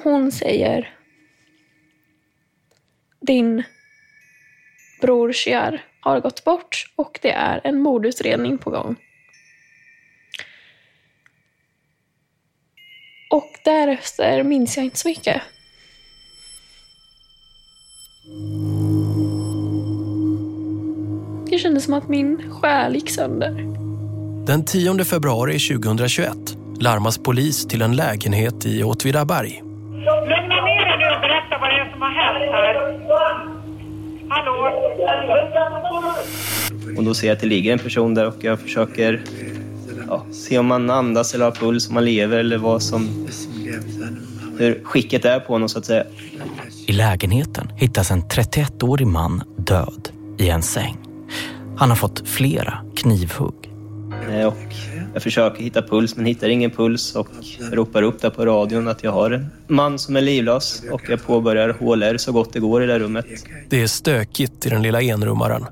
Och hon säger Din bror Shiar har gått bort och det är en mordutredning på gång. Och därefter minns jag inte så mycket. Det kändes som att min själ gick sönder. Den 10 februari 2021 larmas polis till en lägenhet i Åtvidaberg har hänt här. Hallå? Och då ser jag att det ligger en person där och jag försöker ja, se om man andas eller har puls, om man lever eller vad som... Hur skicket är på honom så att säga. I lägenheten hittas en 31-årig man död i en säng. Han har fått flera knivhugg. Eh, Och jag försöker hitta puls men hittar ingen puls och ropar upp där på radion att jag har en man som är livlös och jag påbörjar HLR så gott det går i det här rummet. Det är stökigt i den lilla enrummaren.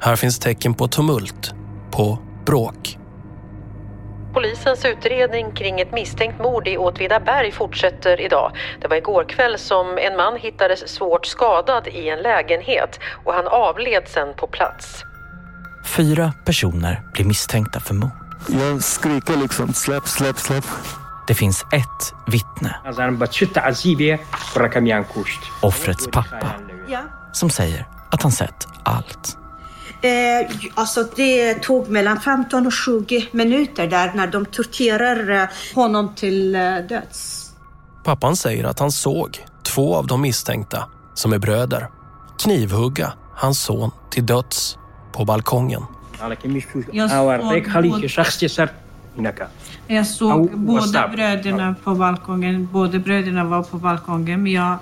Här finns tecken på tumult, på bråk. Polisens utredning kring ett misstänkt mord i Åtvidaberg fortsätter idag. Det var igår kväll som en man hittades svårt skadad i en lägenhet och han avled sen på plats. Fyra personer blir misstänkta för mord. Jag skriker liksom släpp, släpp, släpp. Det finns ett vittne. Offrets pappa. Som säger att han sett allt. Eh, alltså det tog mellan 15 och 20 minuter där när de torterar eh, honom till eh, döds. Pappan säger att han såg två av de misstänkta, som är bröder, knivhugga hans son till döds på balkongen. على كمية فلوس Jag أوريك såg خليك både- شخص يسر هناك Jag Au, såg båda WhatsApp. bröderna på balkongen. Båda bröderna var på balkongen. Men jag,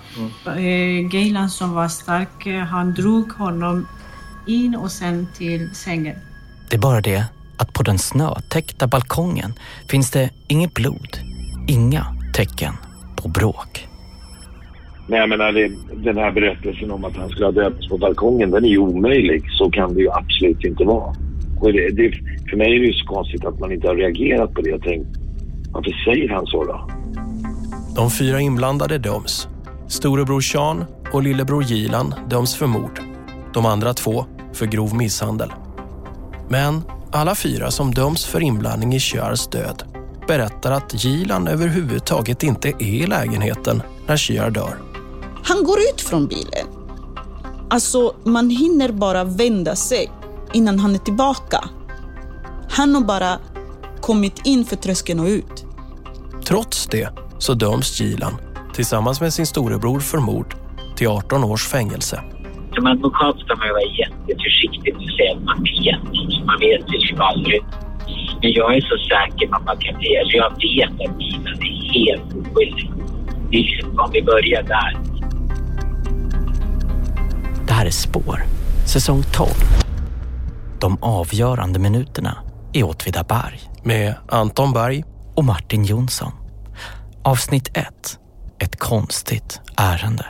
eh, Gaylan som var stark, eh, han drog honom in och sen till sängen. Det är bara det att på den snötäckta balkongen finns det inget blod, inga tecken på bråk. Men jag menar, det, den här berättelsen om att han skulle ha döpts på balkongen, den är ju omöjlig. Så kan det ju absolut inte vara. Och det, det, för mig är det ju så konstigt att man inte har reagerat på det. Jag tänkte, varför säger han så då? De fyra inblandade döms. Storebror Sean och lillebror Gilan döms för mord. De andra två för grov misshandel. Men alla fyra som döms för inblandning i Shiars död berättar att Gilan överhuvudtaget inte är i lägenheten när Shiar dör. Han går ut från bilen. Alltså, man hinner bara vända sig innan han är tillbaka. Han har bara kommit in för tröskeln och ut. Trots det så döms Gilan tillsammans med sin storebror för mord till 18 års fängelse. Som advokat ska man ju vara jätteförsiktig med att säga att man vet. Så Man vet ju aldrig. Men jag är så säker på att jag vet. Alltså jag vet att Milan är helt oskyldig. Det är liksom, om vi börjar där. Det här är Spår, säsong 12. De avgörande minuterna i Åtvidaberg. Med Anton Berg och Martin Jonsson. Avsnitt 1. Ett konstigt ärende.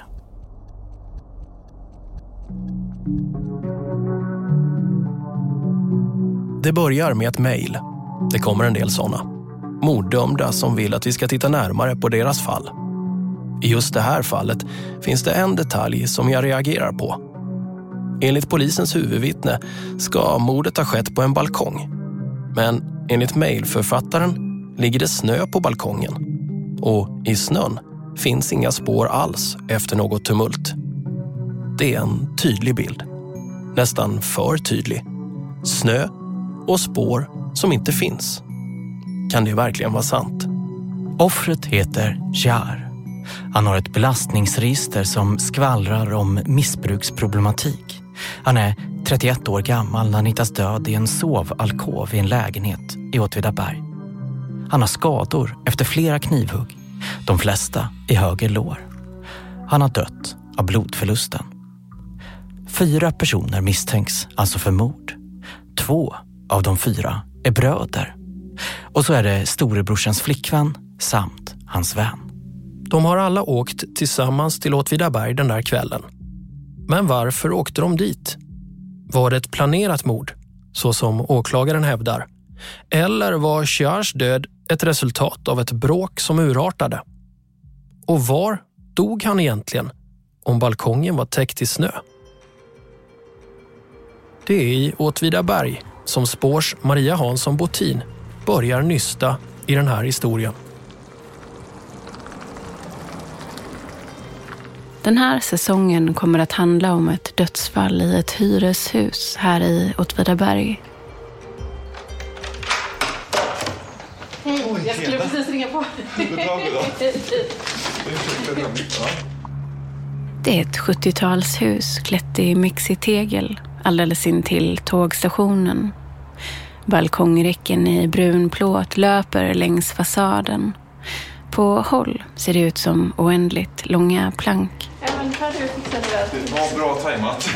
Det börjar med ett mejl. Det kommer en del sådana. Morddömda som vill att vi ska titta närmare på deras fall. I just det här fallet finns det en detalj som jag reagerar på. Enligt polisens huvudvittne ska mordet ha skett på en balkong. Men enligt mejlförfattaren ligger det snö på balkongen. Och i snön finns inga spår alls efter något tumult. Det är en tydlig bild. Nästan för tydlig. Snö och spår som inte finns. Kan det verkligen vara sant? Offret heter Jar. Han har ett belastningsregister som skvallrar om missbruksproblematik. Han är 31 år gammal när han hittas död i en sovalkov i en lägenhet i Åtvidaberg. Han har skador efter flera knivhugg, de flesta i höger lår. Han har dött av blodförlusten. Fyra personer misstänks alltså för mord. Två av de fyra är bröder. Och så är det storebrorsans flickvän samt hans vän. De har alla åkt tillsammans till Åtvidaberg den där kvällen. Men varför åkte de dit? Var det ett planerat mord, så som åklagaren hävdar? Eller var Chiars död ett resultat av ett bråk som urartade? Och var dog han egentligen om balkongen var täckt i snö? Det är i Åtvidaberg som Spårs Maria Hansson Botin börjar nysta i den här historien. Den här säsongen kommer att handla om ett dödsfall i ett hyreshus här i Åtvidaberg. Hej, jag skulle precis ringa på. Det är ett 70-talshus klätt i mixig tegel alldeles intill tågstationen. Balkongräcken i brun plåt löper längs fasaden. På håll ser det ut som oändligt långa plank. Ja, men kan du det? Var bra tajmat.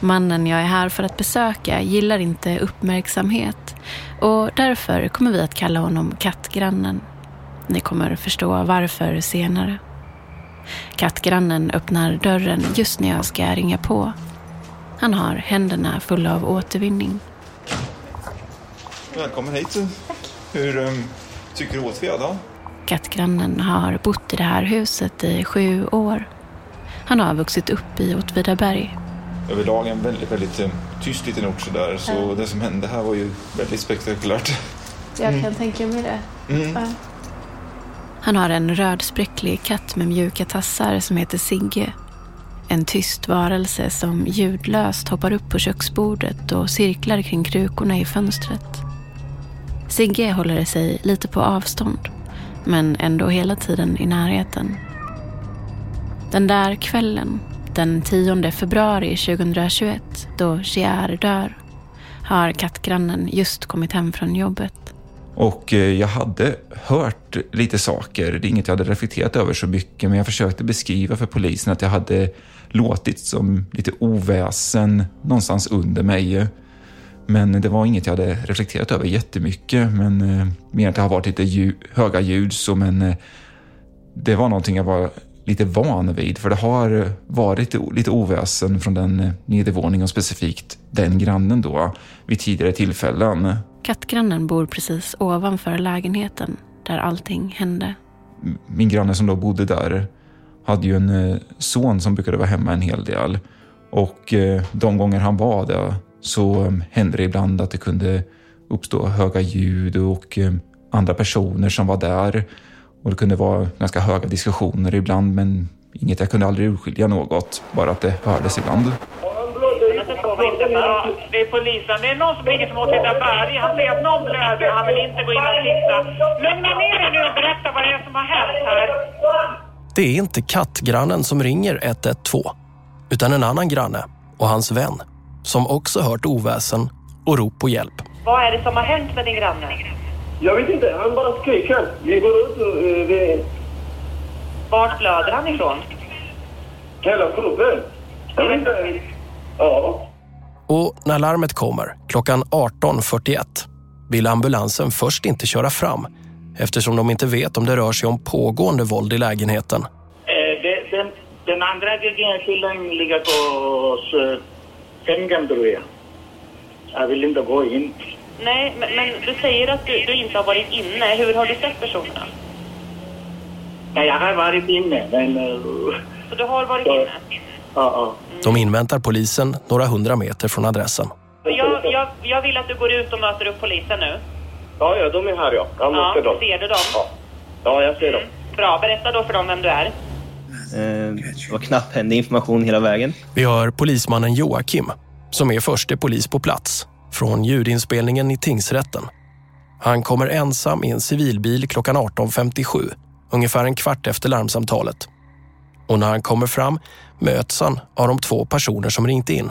Mannen jag är här för att besöka gillar inte uppmärksamhet och därför kommer vi att kalla honom kattgrannen. Ni kommer förstå varför senare. Kattgrannen öppnar dörren just när jag ska ringa på. Han har händerna fulla av återvinning. Välkommen hit. Hur um, tycker du Åtvid då? Kattgrannen har bott i det här huset i sju år. Han har vuxit upp i Åtvidaberg. Överlag en väldigt, väldigt um, tyst liten ort sådär. Så Ja. det som hände här var ju väldigt spektakulärt. Jag kan tänka mig det. Mm. Ja. Han har en rödspräcklig katt med mjuka tassar som heter Sigge. En tyst varelse som ljudlöst hoppar upp på köksbordet och cirklar kring krukorna i fönstret. Sigge håller sig lite på avstånd, men ändå hela tiden i närheten. Den där kvällen, den 10 februari 2021, då Chiar dör, har kattgrannen just kommit hem från jobbet. Och eh, jag hade hört lite saker. Det är inget jag hade reflekterat över så mycket, men jag försökte beskriva för polisen att jag hade låtit som lite oväsen någonstans under mig. Men det var inget jag hade reflekterat över jättemycket, men eh, mer att det har varit lite ljud, höga ljud. Så, men eh, det var någonting jag var lite van vid, för det har varit lite, oväsen från den eh, nedervåningen och specifikt den grannen då vid tidigare tillfällen. Kattgrannen bor precis ovanför lägenheten där allting hände. min granne som då bodde där hade ju en eh, son som brukade vara hemma en hel del. Och eh, de gånger han var där så eh, hände det ibland att det kunde uppstå höga ljud och eh, andra personer som var där. Och det kunde vara ganska höga diskussioner ibland men inget, jag kunde aldrig urskilja något. Bara att det hördes ibland. Det är polisen. Det är någon som ligger som Åtvidaberg. Han säger att någon blöder. Han vill inte gå in och titta. Lugna ner dig nu och berätta vad det är som har hänt här. Det är inte kattgrannen som ringer 112, utan en annan granne och hans vän som också hört oväsen och rop på hjälp. Vad är det som har hänt med din granne? Jag vet inte, han bara skriker. Vi går ut och... eh, vi- Vart blöder han ifrån? Hela kroppen. Jag vet inte. Ja. Och när larmet kommer klockan 18.41 vill ambulansen först inte köra fram eftersom de inte vet om det rör sig om pågående våld i lägenheten. Eh, det- Den, den andra killen ligger på s- sängen tror jag. Jag vill inte gå in. Nej, men, men du säger att du, du inte har varit inne. Hur har du sett personen? Nej, jag har varit inne, men... eh, Så du har varit Ja. inne? Ja, ja. De inväntar polisen några hundra meter från adressen. Jag, jag, jag vill att du går ut och möter upp polisen nu. Ja, ja, de är här ja. Jag måste Ja, dem. ser du dem? Ja, jag ser dem. Bra, berätta då för dem vem du är. Eh, Det var knapphändig information hela vägen. Vi hör polismannen Joakim som är förste polis på plats från ljudinspelningen i tingsrätten. Han kommer ensam i en civilbil klockan 18.57, ungefär en kvart efter larmsamtalet. Och när han kommer fram möts han av de två personer som ringt in.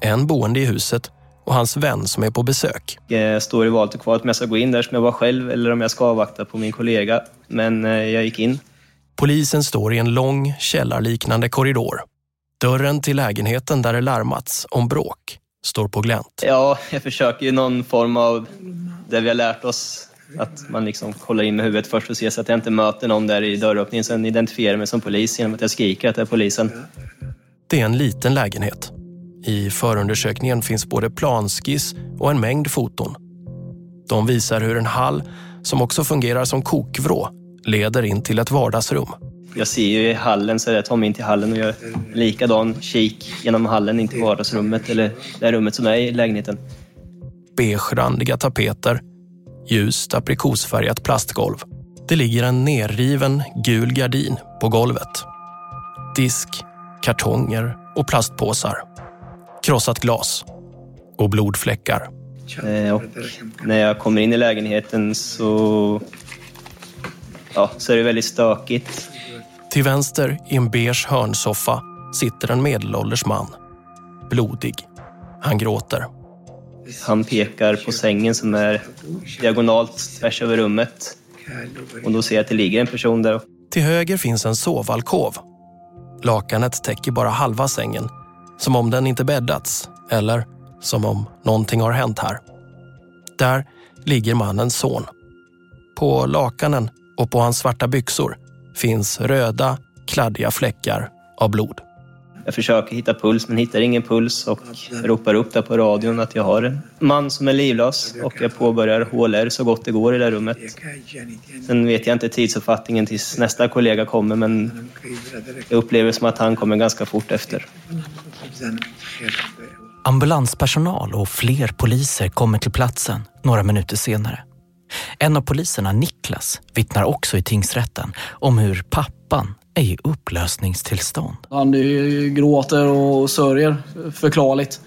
En boende i huset och hans vän som är på besök. Jag står i valet och kvalet om jag ska gå in där som jag var själv eller om jag ska avvakta på min kollega. Men eh, jag gick in. Polisen står i en lång källarliknande korridor. Dörren till lägenheten där det larmats om bråk står på glänt. Ja, jag försöker ju någon form av det vi har lärt oss. Att man liksom kollar in med huvudet först och ser så att jag inte möter någon där i dörröppningen. Sen identifierar mig som polis genom att jag skriker att det är polisen. Det är en liten lägenhet. I förundersökningen finns både planskiss och en mängd foton. De visar hur en hall som också fungerar som kokvrå, leder in till ett vardagsrum. Jag ser ju i hallen så jag tar mig in till hallen och gör likadan kik genom hallen in till vardagsrummet eller det rummet som är i lägenheten. Beigerandiga tapeter, ljust aprikosfärgat plastgolv. Det ligger en nerriven gul gardin på golvet. Disk, kartonger och plastpåsar. Krossat glas och blodfläckar. Eh, och när jag kommer in i lägenheten så, ja, så är det väldigt stökigt. Till vänster i en beige hörnsoffa sitter en medelålders man. Blodig. Han gråter. Han pekar på sängen som är diagonalt tvärs över rummet. Och då ser jag att det ligger en person där. Till höger finns en sovalkov. Lakanet täcker bara halva sängen. Som om den inte bäddats. Eller som om någonting har hänt här. Där ligger mannens son. På lakanen och på hans svarta byxor finns röda, kladdiga fläckar av blod. Jag försöker hitta puls men hittar ingen puls och ropar upp där på radion att jag har en man som är livlös och jag påbörjar HLR så gott det går i det här rummet. Sen vet jag inte tidsuppfattningen tills nästa kollega kommer men jag upplever som att han kommer ganska fort efter. Ambulanspersonal och fler poliser kommer till platsen några minuter senare. En av poliserna, Niklas, vittnar också i tingsrätten om hur pappan är i upplösningstillstånd. Han gråter och sörjer förklarligt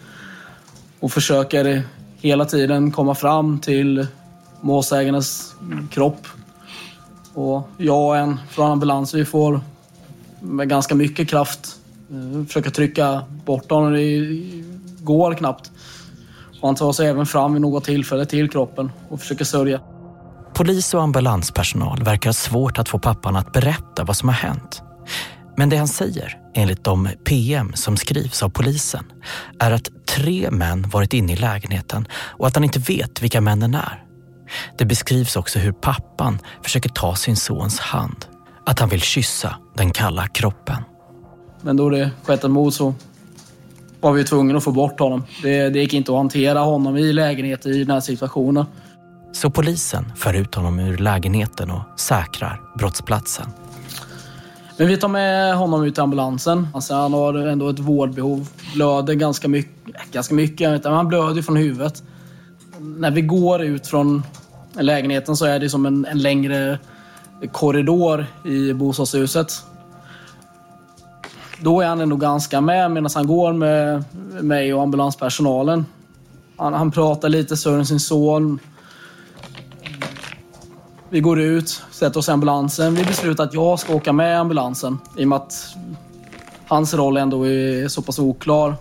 och försöker hela tiden komma fram till målsägarnas kropp. Och jag och en från ambulans, vi får med ganska mycket kraft eh, försöka trycka bort honom. Det går knappt. Och han tar sig även fram vid något tillfälle till kroppen och försöker sörja. Polis och ambulanspersonal verkar ha svårt att få pappan att berätta vad som har hänt. Men det han säger, enligt de PM som skrivs av polisen, är att tre män varit inne i lägenheten och att han inte vet vilka männen är. Det beskrivs också hur pappan försöker ta sin sons hand. Att han vill kyssa den kalla kroppen. Men då det skett ett mord så var vi tvungna att få bort honom. Det, det gick inte att hantera honom i lägenheten i den här situationen. Så polisen för ut honom ur lägenheten och säkrar brottsplatsen. Men vi tar med honom ut till ambulansen. Alltså han har ändå ett vårdbehov. Blöder ganska mycket. Äh, ganska mycket, men han blöder från huvudet. När vi går ut från lägenheten så är det som en, en längre korridor i bostadshuset. Då är han ändå ganska med medan han går med mig och ambulanspersonalen. Han, han pratar lite större sin son. Vi går ut, sätter oss i ambulansen. Vi beslutar att jag ska åka med ambulansen i och med att hans roll ändå är så pass oklar.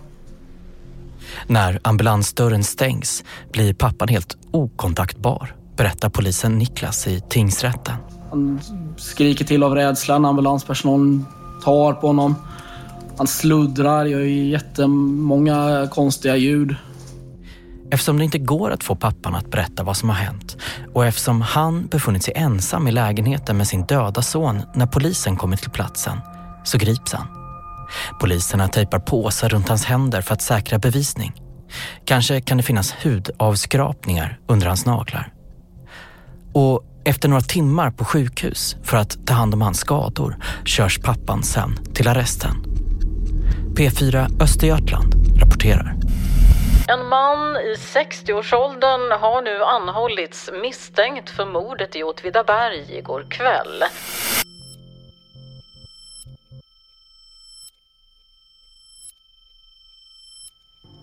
När ambulansdörren stängs blir pappan helt okontaktbar, berättar polisen Niklas i tingsrätten. Han skriker till av rädsla när ambulanspersonalen tar på honom. Han sluddrar, gör jättemånga konstiga ljud. Eftersom det inte går att få pappan att berätta vad som har hänt och eftersom han befunnit sig ensam i lägenheten med sin döda son när polisen kommit till platsen så grips han. Poliserna tejpar påsar runt hans händer för att säkra bevisning. Kanske kan det finnas hudavskrapningar under hans naglar. Och efter några timmar på sjukhus för att ta hand om hans skador körs pappan sen till arresten. P4 Östergötland rapporterar. En man i 60-årsåldern har nu anhållits misstänkt för mordet i Åtvidaberg igår kväll.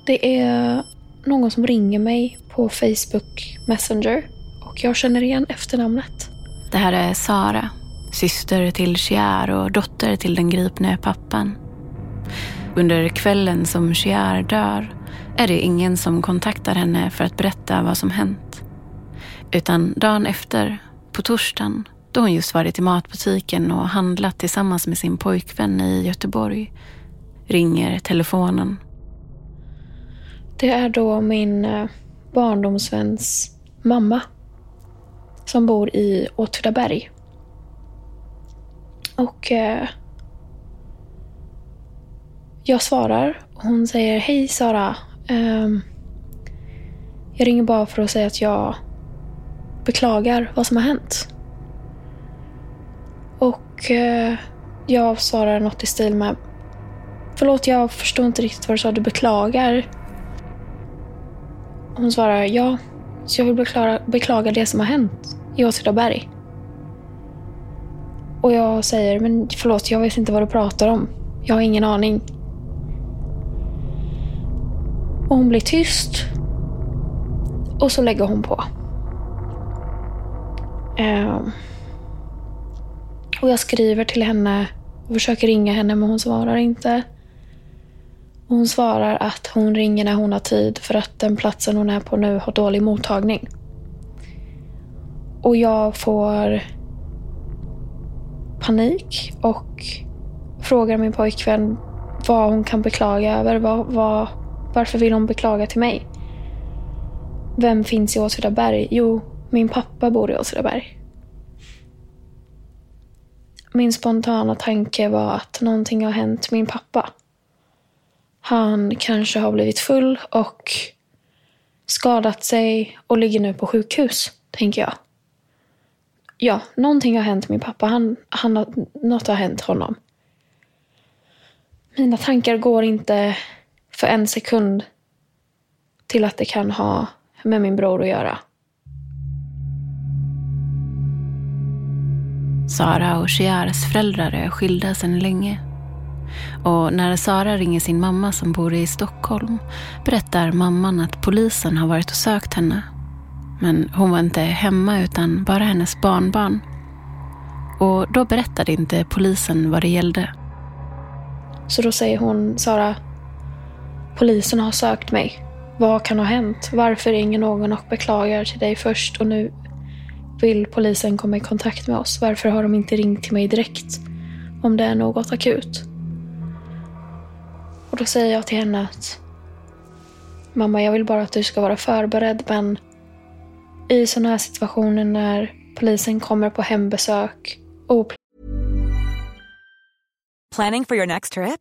Det är någon som ringer mig på Facebook Messenger och jag känner igen efternamnet. Det här är Sara, syster till Chiar och dotter till den gripne pappan. Under kvällen som Chiar dör är det ingen som kontaktar henne för att berätta vad som hänt. Utan dagen efter, på torsdagen, då hon just varit i matbutiken och handlat tillsammans med sin pojkvän i Göteborg, ringer telefonen. Det är då min eh, barndomsväns mamma som bor i Åtvidaberg. Och eh, jag svarar hon säger Hej Sara. Um, jag ringer bara för att säga att jag beklagar vad som har hänt. Och uh, jag svarar något i stil med Förlåt, jag förstår inte riktigt vad du sa. Du beklagar? Hon svarar ja, så jag vill beklara, beklaga det som har hänt i Åtvidaberg. Och jag säger, men förlåt, jag vet inte vad du pratar om. Jag har ingen aning. Och hon blir tyst. Och så lägger hon på. Ehm. Och jag skriver till henne och försöker ringa henne men hon svarar inte. Och hon svarar att hon ringer när hon har tid för att den platsen hon är på nu har dålig mottagning. Och jag får panik och frågar min pojkvän vad hon kan beklaga över. Vad, vad, varför vill hon beklaga till mig? Vem finns i Åtvidaberg? Jo, min pappa bor i Åtvidaberg. Min spontana tanke var att någonting har hänt min pappa. Han kanske har blivit full och skadat sig och ligger nu på sjukhus, tänker jag. Ja, någonting har hänt min pappa. Han, han något har hänt honom. Mina tankar går inte för en sekund till att det kan ha med min bror att göra. Sara och Shiars föräldrar är skilda sedan länge. Och när Sara ringer sin mamma som bor i Stockholm berättar mamman att polisen har varit och sökt henne. Men hon var inte hemma utan bara hennes barnbarn. Och då berättade inte polisen vad det gällde. Så då säger hon, Sara, polisen har sökt mig. Vad kan ha hänt? Varför ringer någon och beklagar till dig först och nu vill polisen komma i kontakt med oss? Varför har de inte ringt till mig direkt om det är något akut? Och då säger jag till henne att Mamma, jag vill bara att du ska vara förberedd men i sådana här situationer när polisen kommer på hembesök och Planning for your next trip?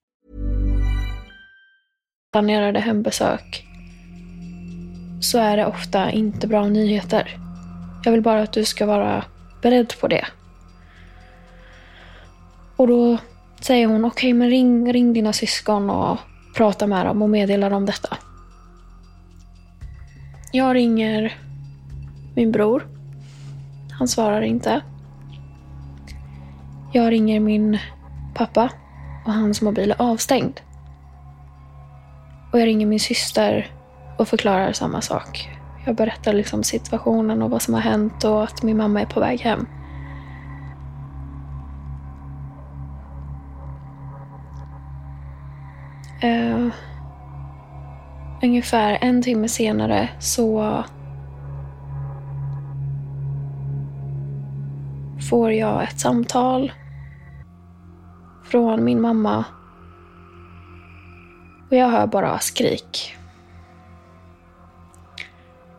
Planerade hembesök så är det ofta inte bra nyheter. Jag vill bara att du ska vara beredd på det. Och då säger hon, okej okay, men ring, ring dina syskon och prata med dem och meddela dem detta. Jag ringer min bror. Han svarar inte. Jag ringer min pappa och hans mobil är avstängd. Och jag ringer min syster och förklarar samma sak. Jag berättar liksom situationen och vad som har hänt och att min mamma är på väg hem. Uh, ungefär en timme senare så får jag ett samtal från min mamma. Och jag hör bara skrik.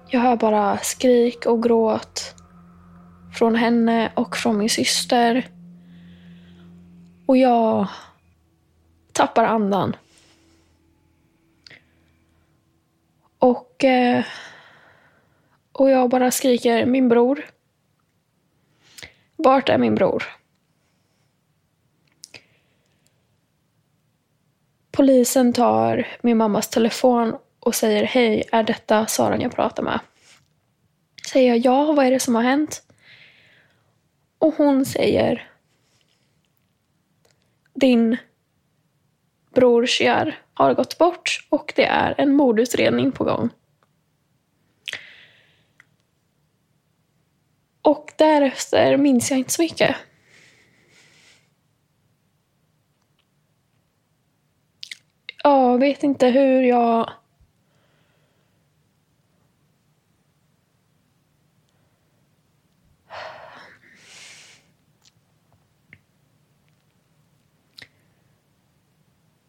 Jag hör bara skrik och gråt från henne och från min syster. Och jag tappar andan. Och, eh, och jag bara skriker min bror. Vart är min bror? Polisen tar min mammas telefon och säger hej, är detta Saran jag pratar med? Säger jag ja, vad är det som har hänt? Och hon säger din bror Shiar har gått bort och det är en mordutredning på gång. Och därefter minns jag inte så mycket. vet inte hur jag...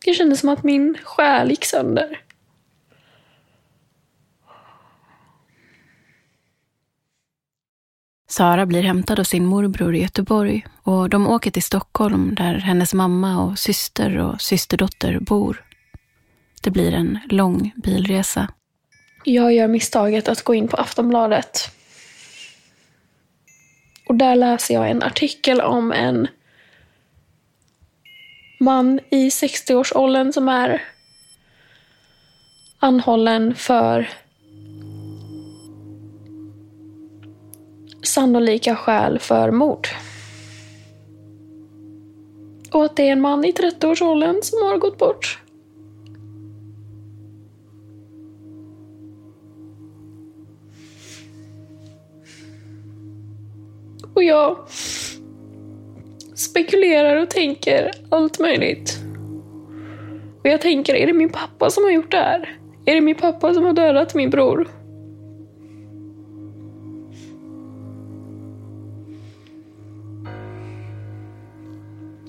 Det kändes som att min själ gick sönder. Sara blir hämtad av sin morbror i Göteborg och de åker till Stockholm där hennes mamma och syster och systerdotter bor. Det blir en lång bilresa. Jag gör misstaget att gå in på Aftonbladet. Och där läser jag en artikel om en man i 60-årsåldern som är anhållen för sannolika skäl för mord. Och att det är en man i 30-årsåldern som har gått bort. Och jag spekulerar och tänker allt möjligt. Och jag tänker, är det min pappa som har gjort det här? Är det min pappa som har dödat min bror?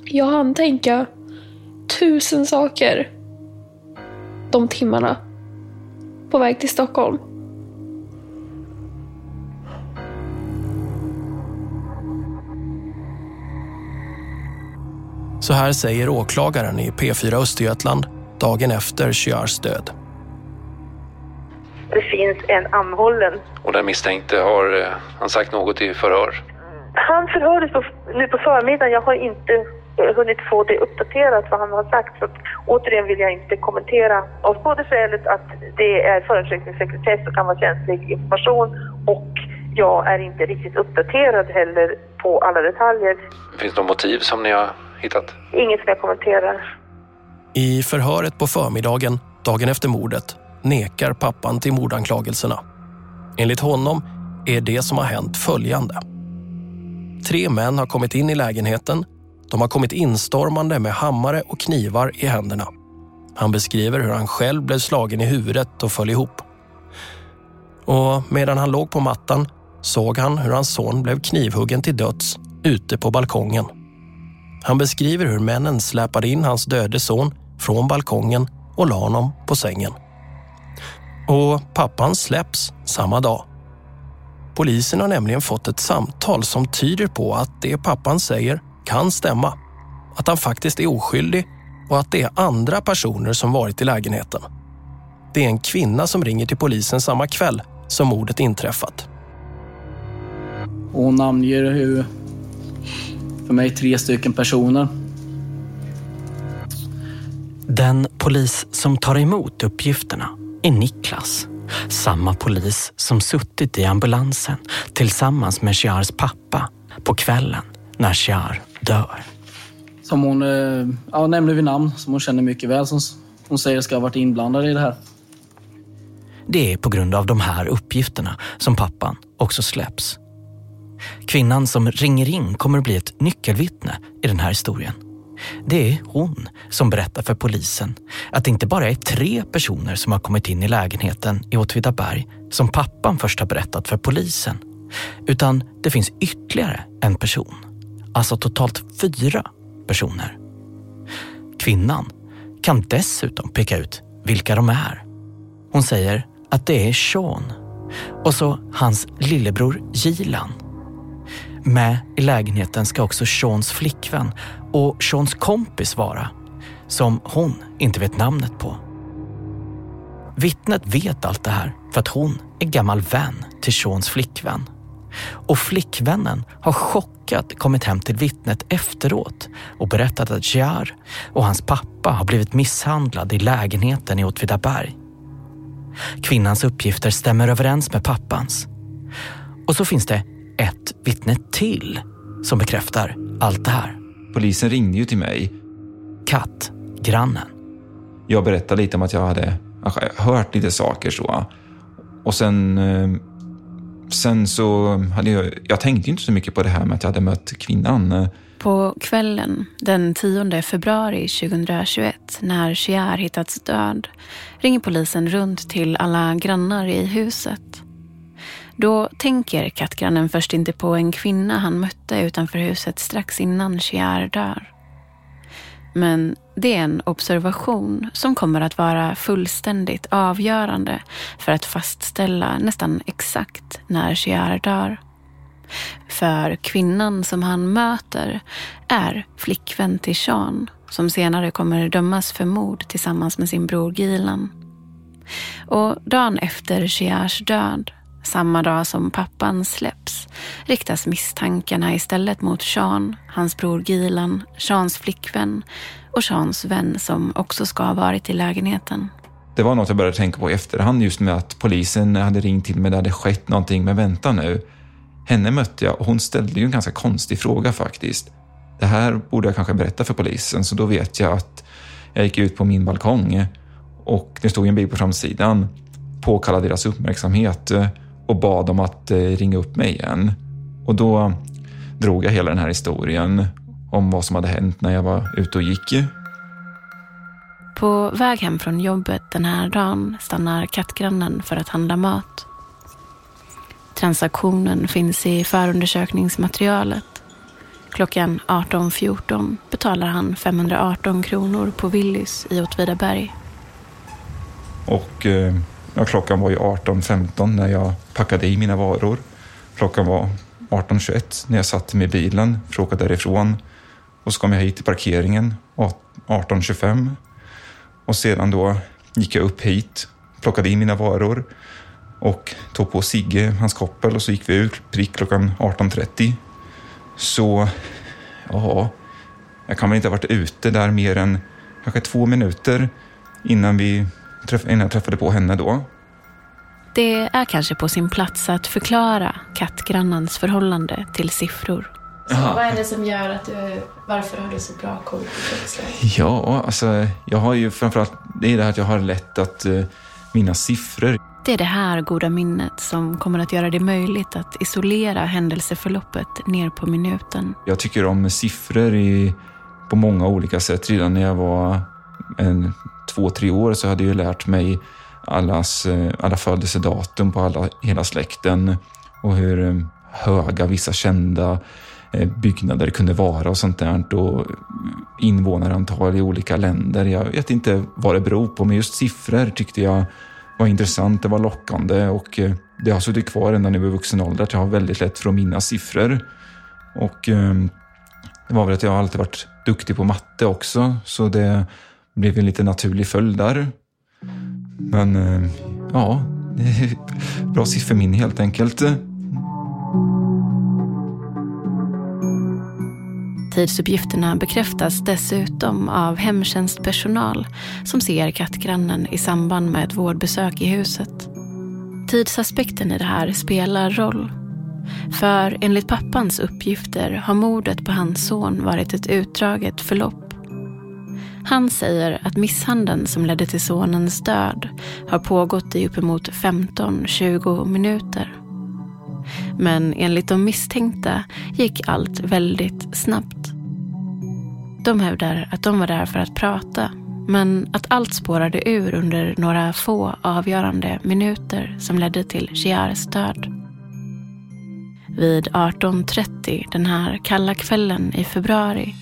Jag hann tänka tusen saker de timmarna på väg till Stockholm. Så här säger åklagaren i P4 Östergötland dagen efter Chiars död. Det finns en anhållen. Och den misstänkte, har eh, han sagt något i förhör? Han förhördes på, nu på förmiddagen. Jag har inte eh, hunnit få det uppdaterat vad han har sagt. Så att, återigen vill jag inte kommentera av både skälet att det är förundersökningssekretess och kan vara känslig information och jag är inte riktigt uppdaterad heller på alla detaljer. Finns det något motiv som ni har hittat? Inget som jag kommenterar. I förhöret på förmiddagen, dagen efter mordet, nekar pappan till mordanklagelserna. Enligt honom är det som har hänt följande. Tre män har kommit in i lägenheten. De har kommit instormande med hammare och knivar i händerna. Han beskriver hur han själv blev slagen i huvudet och föll ihop. Och medan han låg på mattan såg han hur hans son blev knivhuggen till döds ute på balkongen. Han beskriver hur männen släpade in hans döde son från balkongen och la honom på sängen. Och pappan släpps samma dag. Polisen har nämligen fått ett samtal som tyder på att det pappan säger kan stämma. Att han faktiskt är oskyldig och att det är andra personer som varit i lägenheten. Det är en kvinna som ringer till polisen samma kväll som mordet inträffat. Hon namnger hur, för mig, tre stycken personer. Den polis som tar emot uppgifterna är Niklas. Samma polis som suttit i ambulansen tillsammans med Shiars pappa på kvällen när Shiar dör. Som hon eh, ja, nämnde vid namn, som hon känner mycket väl. Som hon säger ska ha varit inblandad i det här. Det är på grund av de här uppgifterna som pappan också släpps. Kvinnan som ringer in kommer att bli ett nyckelvittne i den här historien. Det är hon som berättar för polisen att det inte bara är tre personer som har kommit in i lägenheten i Åtvidaberg som pappan först har berättat för polisen. Utan det finns ytterligare en person. Alltså totalt fyra personer. Kvinnan kan dessutom peka ut vilka de är. Hon säger att det är Sean och så hans lillebror Gilan. Med i lägenheten ska också Seans flickvän och Seans kompis vara, som hon inte vet namnet på. Vittnet vet allt det här för att hon är gammal vän till Seans flickvän. Och flickvännen har chockat kommit hem till vittnet efteråt och berättat att Jar och hans pappa har blivit misshandlad i lägenheten i Åtvidaberg. Kvinnans uppgifter stämmer överens med pappans. Och så finns det ett vittne till som bekräftar allt det här. Polisen ringde ju till mig. Katt, grannen. Jag berättade lite om att jag hade hört lite saker så. Och sen, eh, sen så hade jag, jag tänkte inte så mycket på det här med att jag hade mött kvinnan. På kvällen den 10 februari 2021 när Shiar hittats död ringer polisen runt till alla grannar i huset. Då tänker kattgrannen först inte på en kvinna han mötte utanför huset strax innan Shiar dör. Men Det är en observation som kommer att vara fullständigt avgörande för att fastställa nästan exakt när Shiar dör. För kvinnan som han möter är flickvän till Sean som senare kommer dömas för mord tillsammans med sin bror Gilan. Och dagen efter Chiars död, samma dag som pappan släpps, riktas misstankarna istället mot Sean, hans bror Gilan, Seans flickvän och Seans vän som också ska ha varit i lägenheten. Det var något jag började tänka på i efterhand just med att polisen hade ringt till mig, det hade skett någonting, men vänta nu. Henne mötte jag och hon ställde ju en ganska konstig fråga faktiskt. Det här borde jag kanske berätta för polisen, så då vet jag att jag gick ut på min balkong och det stod en bil på framsidan, påkallade deras uppmärksamhet och bad dem att eh, ringa upp mig igen. Och då drog jag hela den här historien om vad som hade hänt när jag var ute och gick. På väg hem från jobbet den här dagen stannar kattgrannen för att handla mat. Transaktionen finns i förundersökningsmaterialet. Klockan 18.14 betalar han 518 kronor på Willys i Åtvidaberg. Och eh, ja, klockan var ju 18.15 när jag packade i mina varor. Klockan var 18.21 när jag satte mig i bilen för att åka därifrån. Och så kom jag hit till parkeringen 18.25. Och sedan då gick jag upp hit, plockade in mina varor och tog på Sigge hans koppel och så gick vi ut prick klockan 18.30. Så, ja, jag kan väl inte ha varit ute där mer än kanske två minuter innan, vi, innan jag träffade på henne då. Det är kanske på sin plats att förklara kattgrannens förhållande till siffror. Så vad är det som gör att du, varför har du så bra koll på kroppslängd? Ja, alltså jag har ju framförallt, det är det här att jag har lätt att uh, minnas siffror. Det är det här goda minnet som kommer att göra det möjligt att isolera händelseförloppet ner på minuten. Jag tycker om siffror i, på många olika sätt. Redan när jag var en, två, tre år så hade jag lärt mig allas, eh, alla födelsedatum på alla, hela släkten och hur eh, höga vissa kända eh, byggnader kunde vara och sånt där. Och invånarantal i olika länder. Jag vet inte vad det beror på, men just siffror tyckte jag var intressant, det var lockande och det har suttit kvar ända nu i vuxen ålder att jag har väldigt lätt för att minnas siffror. Och det var väl att jag alltid varit duktig på matte också, så det blev en lite naturlig följd där. Men eh, ja, bra sifferminne helt enkelt. Tidsuppgifterna bekräftas dessutom av hemtjänstpersonal som ser kattgrannen i samband med ett vårdbesök i huset. Tidsaspekten i det här spelar roll. För enligt pappans uppgifter har mordet på hans son varit ett utdraget förlopp. Han säger att misshandeln som ledde till sonens död har pågått i uppemot 15-20 minuter. Men enligt de misstänkta gick allt väldigt snabbt. De hävdar att de var där för att prata, men att allt spårade ur under några få avgörande minuter som ledde till Shiars död. Vid 18.30 den här kalla kvällen i februari,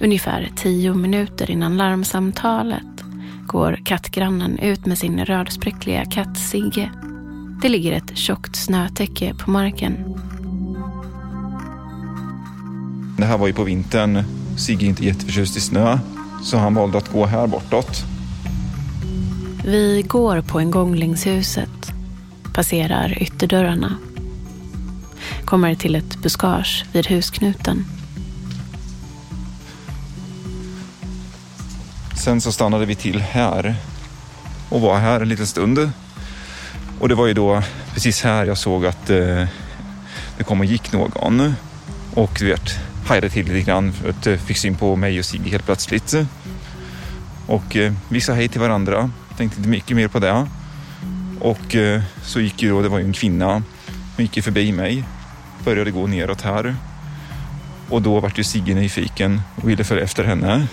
ungefär tio minuter innan larmsamtalet, går kattgrannen ut med sin rödspräckliga katt Sigge det ligger ett tjockt snötäcke på marken. Det här var ju på vintern. Sigge är inte jätteförtjust i snö, så han valde att gå här bortåt. Vi går på en gång längs huset, passerar ytterdörrarna, kommer till ett buskage vid husknuten. Sen så stannade vi till här och var här en liten stund. Och det var ju då precis här jag såg att eh, det kom och gick någon. Och du vet, hajade till lite grann för att eh, fick syn på mig och Sigge helt plötsligt. Och eh, vi sa hej till varandra, tänkte inte mycket mer på det. Och eh, så gick ju då, det var ju en kvinna, hon gick ju förbi mig, började gå neråt här. Och då vart ju Sigge nyfiken och ville följa efter henne.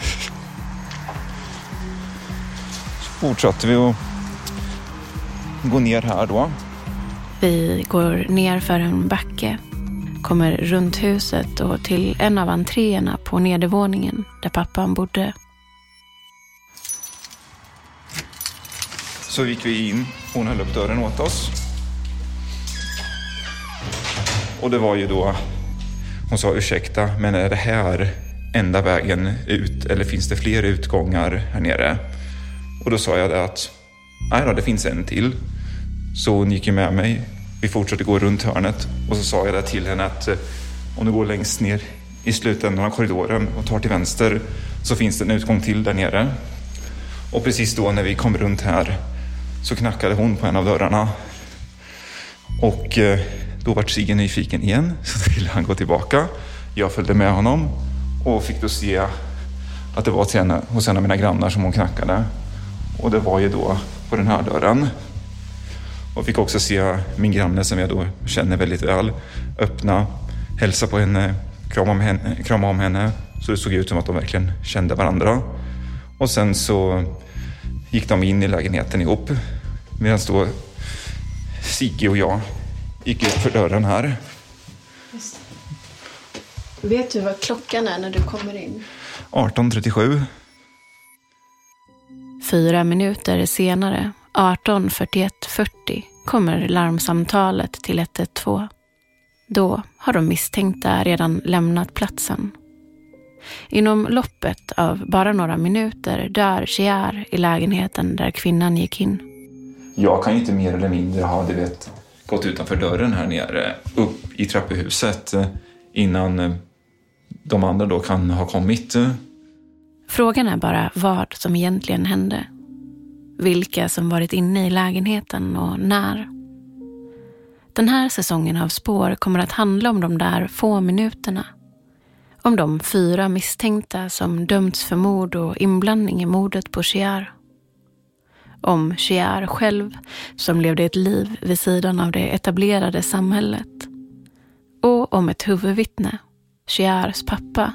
Fortsätter vi att gå ner här då. Vi går ner för en backe, kommer runt huset och till en av entréerna på nedervåningen där pappan bodde. Så gick vi in, hon höll upp dörren åt oss. Och det var ju då, hon sa ursäkta, men är det här enda vägen ut eller finns det fler utgångar här nere? Och då sa jag det att nej då, det finns en till. Så hon gick ju med mig. Vi fortsatte gå runt hörnet och så sa jag det till henne att eh, om du går längst ner i slutändan av korridoren och tar till vänster så finns det en utgång till där nere. Och precis då när vi kom runt här så knackade hon på en av dörrarna. Och eh, då vart Sigge nyfiken igen, så ville han gå tillbaka. Jag följde med honom och fick då se att det var till henne hos en av mina grannar som hon knackade. Och det var ju då på den här dörren. Och fick också se min granne som jag då känner väldigt väl öppna, hälsa på henne, krama om henne, krama om henne. Så det såg ut som att de verkligen kände varandra. Och sen så gick de in i lägenheten ihop. Medan då Sigge och jag gick ut för dörren här. Vet du vad klockan är när du kommer in? 18.37. Fyra minuter senare, 18.41.40, kommer larmsamtalet till 112. Då har de misstänkta redan lämnat platsen. Inom loppet av bara några minuter dör Chiar i lägenheten där kvinnan gick in. Jag kan ju inte mer eller mindre ha du vet, gått utanför dörren här nere, upp i trapphuset eh, innan eh, de andra då kan ha kommit. Eh, Frågan är bara vad som egentligen hände. Vilka som varit inne i lägenheten och när. Den här säsongen av Spår kommer att handla om de där få minuterna. Om de fyra misstänkta som dömts för mord och inblandning i mordet på Chiar. Om Chiar själv som levde ett liv vid sidan av det etablerade samhället. Och om ett huvudvittne, Chiars pappa,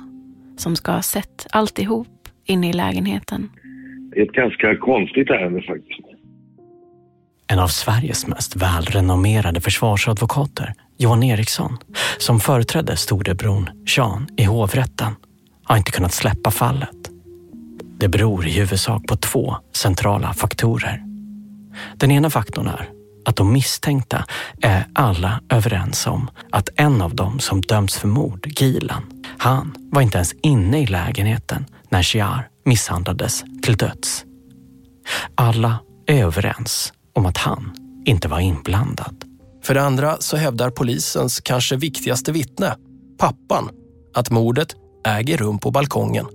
som ska ha sett alltihop inne i lägenheten. Ett ganska konstigt ärende faktiskt. En av Sveriges mest välrenommerade försvarsadvokater, Johan Eriksson, som företrädde storebror Sean i hovrätten, har inte kunnat släppa fallet. Det beror i huvudsak på två centrala faktorer. Den ena faktorn är att de misstänkta är alla överens om att en av dem som dömts för mord, Gilan, han var inte ens inne i lägenheten när Shiar misshandlades till döds. Alla är överens om att han inte var inblandad. För det andra så hävdar polisens kanske viktigaste vittne, pappan, att mordet äger rum på balkongen.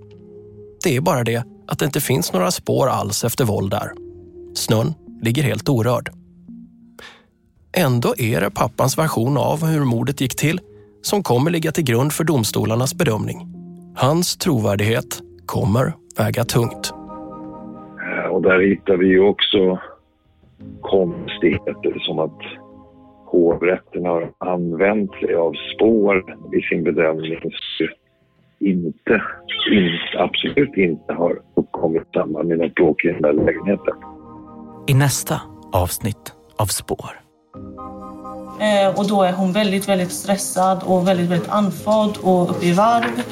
Det är bara det att det inte finns några spår alls efter våld där. Snön ligger helt orörd. Ändå är det pappans version av hur mordet gick till som kommer ligga till grund för domstolarnas bedömning. Hans trovärdighet kommer väga tungt. Eh, Och där hittar vi ju också konstigheter som att hovrätten har använt sig av spår i sin bedömning som inte, inte, absolut inte har uppkommit i samband med något bråk i den där lägenheten. I nästa avsnitt av Spår. Eh, och då är hon väldigt, väldigt stressad och väldigt, väldigt andfådd och uppe i varv.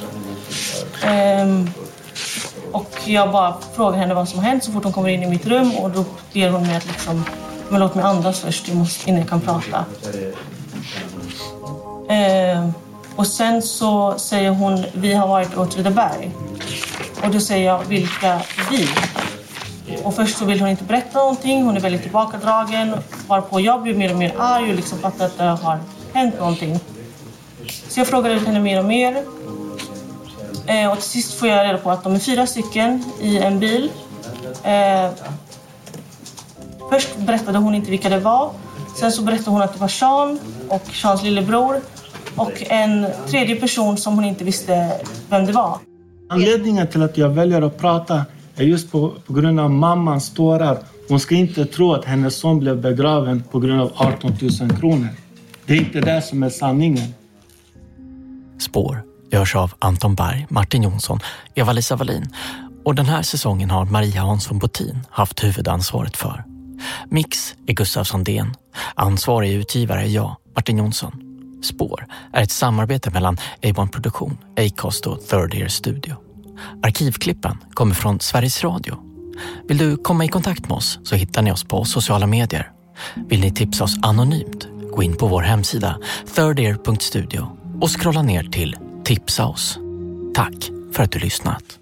Ehm, och jag bara frågar henne vad som har hänt så fort hon kommer in i mitt rum och då ger hon mig att liksom, men låt mig andas först jag måste, innan jag kan prata. Eh, och sen så säger hon, vi har varit i Åtvidaberg. Och då säger jag, vilka vi? Och först så vill hon inte berätta någonting, hon är väldigt tillbakadragen. Varpå jag blir mer och mer arg och liksom fattar att det har hänt någonting. Så jag frågar ut henne mer och mer. Eh, och till sist får jag reda på att de är fyra stycken i en bil. Eh, först berättade hon inte vilka det var. Sen så berättade hon att det var Sean och Seans lillebror. Och en tredje person som hon inte visste vem det var. Anledningen till att jag väljer att prata är just på, på grund av mammans tårar. Hon ska inte tro att hennes son blev begraven på grund av 18 000 kronor. Det är inte det som är sanningen. Spår görs av Anton Berg, Martin Jonsson, Eva-Lisa Wallin och den här säsongen har Maria Hansson Botin haft huvudansvaret för. Mix är Gustav Sandén. Ansvarig utgivare är jag, Martin Jonsson. Spår är ett samarbete mellan A1 Produktion, Acast och Third Ear Studio. Arkivklippen kommer från Sveriges Radio. Vill du komma i kontakt med oss så hittar ni oss på sociala medier. Vill ni tipsa oss anonymt? Gå in på vår hemsida thirdear.studio och scrolla ner till Tipsa oss. Tack för att du lyssnat.